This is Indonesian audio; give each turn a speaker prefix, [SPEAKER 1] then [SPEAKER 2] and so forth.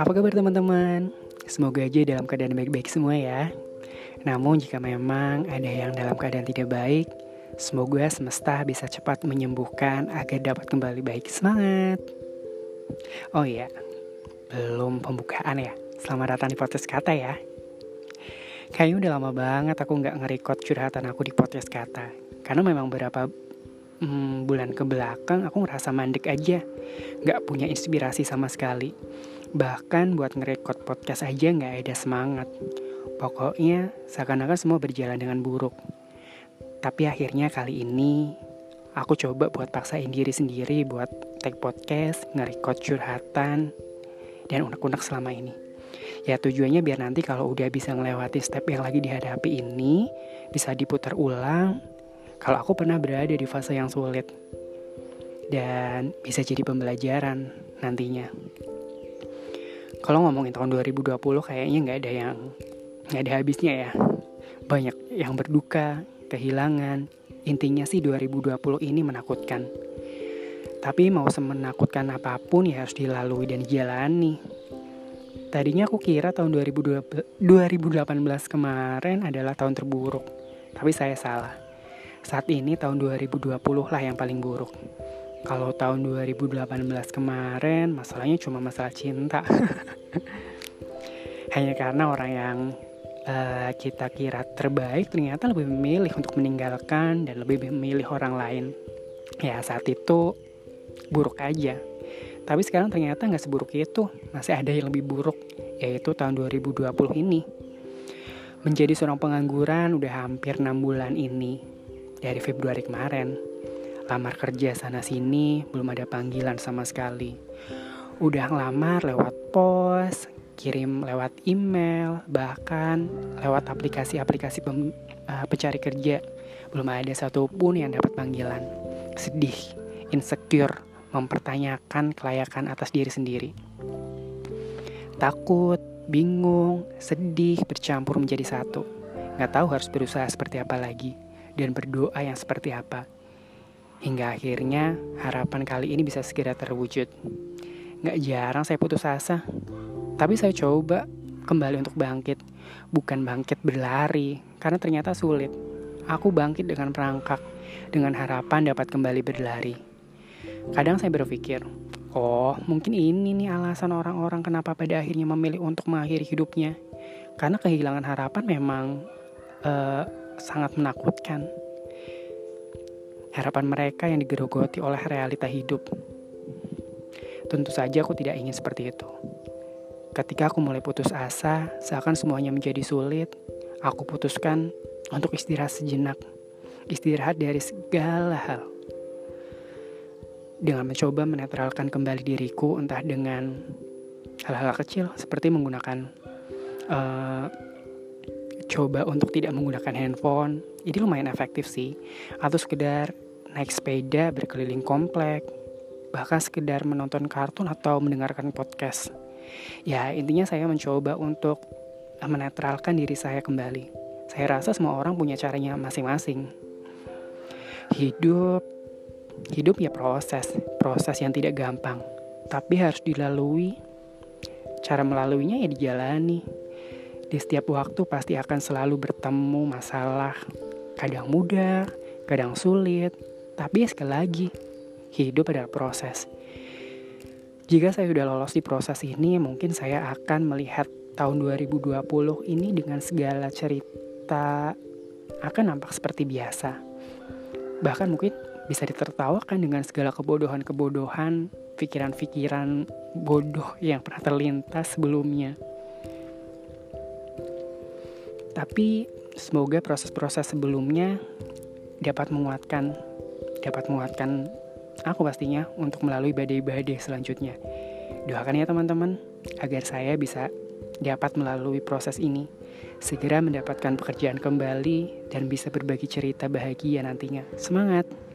[SPEAKER 1] Apa kabar teman-teman? Semoga aja dalam keadaan baik-baik semua ya. Namun jika memang ada yang dalam keadaan tidak baik, semoga semesta bisa cepat menyembuhkan agar dapat kembali baik. Semangat! Oh iya, belum pembukaan ya. Selamat datang di podcast kata ya. Kayaknya udah lama banget aku nggak ngerekod curhatan aku di podcast kata. Karena memang beberapa hmm, bulan ke belakang aku ngerasa mandek aja. Nggak punya inspirasi sama sekali Bahkan buat ngerekod podcast aja nggak ada semangat. Pokoknya seakan-akan semua berjalan dengan buruk. Tapi akhirnya kali ini aku coba buat paksain diri sendiri buat take podcast, ngerekod curhatan, dan unek-unek selama ini. Ya tujuannya biar nanti kalau udah bisa ngelewati step yang lagi dihadapi ini, bisa diputar ulang kalau aku pernah berada di fase yang sulit. Dan bisa jadi pembelajaran nantinya. Kalau ngomongin tahun 2020 kayaknya nggak ada yang nggak ada habisnya ya. Banyak yang berduka kehilangan. Intinya sih 2020 ini menakutkan. Tapi mau semenakutkan apa pun ya harus dilalui dan dijalani. Tadinya aku kira tahun 2018 kemarin adalah tahun terburuk. Tapi saya salah saat ini tahun 2020 lah yang paling buruk kalau tahun 2018 kemarin masalahnya cuma masalah cinta. Hanya karena orang yang uh, kita kira terbaik ternyata lebih memilih untuk meninggalkan dan lebih memilih orang lain. Ya saat itu buruk aja. Tapi sekarang ternyata nggak seburuk itu. Masih ada yang lebih buruk, yaitu tahun 2020 ini. Menjadi seorang pengangguran udah hampir 6 bulan ini. Dari Februari kemarin lamar kerja sana sini belum ada panggilan sama sekali. Udah ngelamar lewat pos, kirim lewat email, bahkan lewat aplikasi-aplikasi uh, pencari kerja. Belum ada satupun yang dapat panggilan. Sedih, insecure, mempertanyakan kelayakan atas diri sendiri. Takut, bingung, sedih, bercampur menjadi satu. Gak tahu harus berusaha seperti apa lagi dan berdoa yang seperti apa Hingga akhirnya harapan kali ini bisa segera terwujud. Gak jarang saya putus asa, tapi saya coba kembali untuk bangkit. Bukan bangkit berlari, karena ternyata sulit. Aku bangkit dengan perangkak, dengan harapan dapat kembali berlari. Kadang saya berpikir, oh mungkin ini nih alasan orang-orang kenapa pada akhirnya memilih untuk mengakhiri hidupnya. Karena kehilangan harapan memang uh, sangat menakutkan harapan mereka yang digerogoti oleh realita hidup. Tentu saja aku tidak ingin seperti itu. Ketika aku mulai putus asa, seakan semuanya menjadi sulit, aku putuskan untuk istirahat sejenak. Istirahat dari segala hal. Dengan mencoba menetralkan kembali diriku, entah dengan hal-hal kecil seperti menggunakan uh, coba untuk tidak menggunakan handphone. Ini lumayan efektif sih. Atau sekedar naik sepeda berkeliling komplek bahkan sekedar menonton kartun atau mendengarkan podcast. Ya intinya saya mencoba untuk menetralkan diri saya kembali. Saya rasa semua orang punya caranya masing-masing. Hidup hidup ya proses proses yang tidak gampang. Tapi harus dilalui. Cara melaluinya ya dijalani di setiap waktu pasti akan selalu bertemu masalah, kadang mudah, kadang sulit, tapi sekali lagi, hidup adalah proses. Jika saya sudah lolos di proses ini, mungkin saya akan melihat tahun 2020 ini dengan segala cerita akan nampak seperti biasa. Bahkan mungkin bisa ditertawakan dengan segala kebodohan-kebodohan, pikiran-pikiran bodoh yang pernah terlintas sebelumnya. Tapi semoga proses-proses sebelumnya dapat menguatkan dapat menguatkan aku pastinya untuk melalui badai-badai selanjutnya. Doakan ya teman-teman agar saya bisa dapat melalui proses ini, segera mendapatkan pekerjaan kembali dan bisa berbagi cerita bahagia nantinya. Semangat!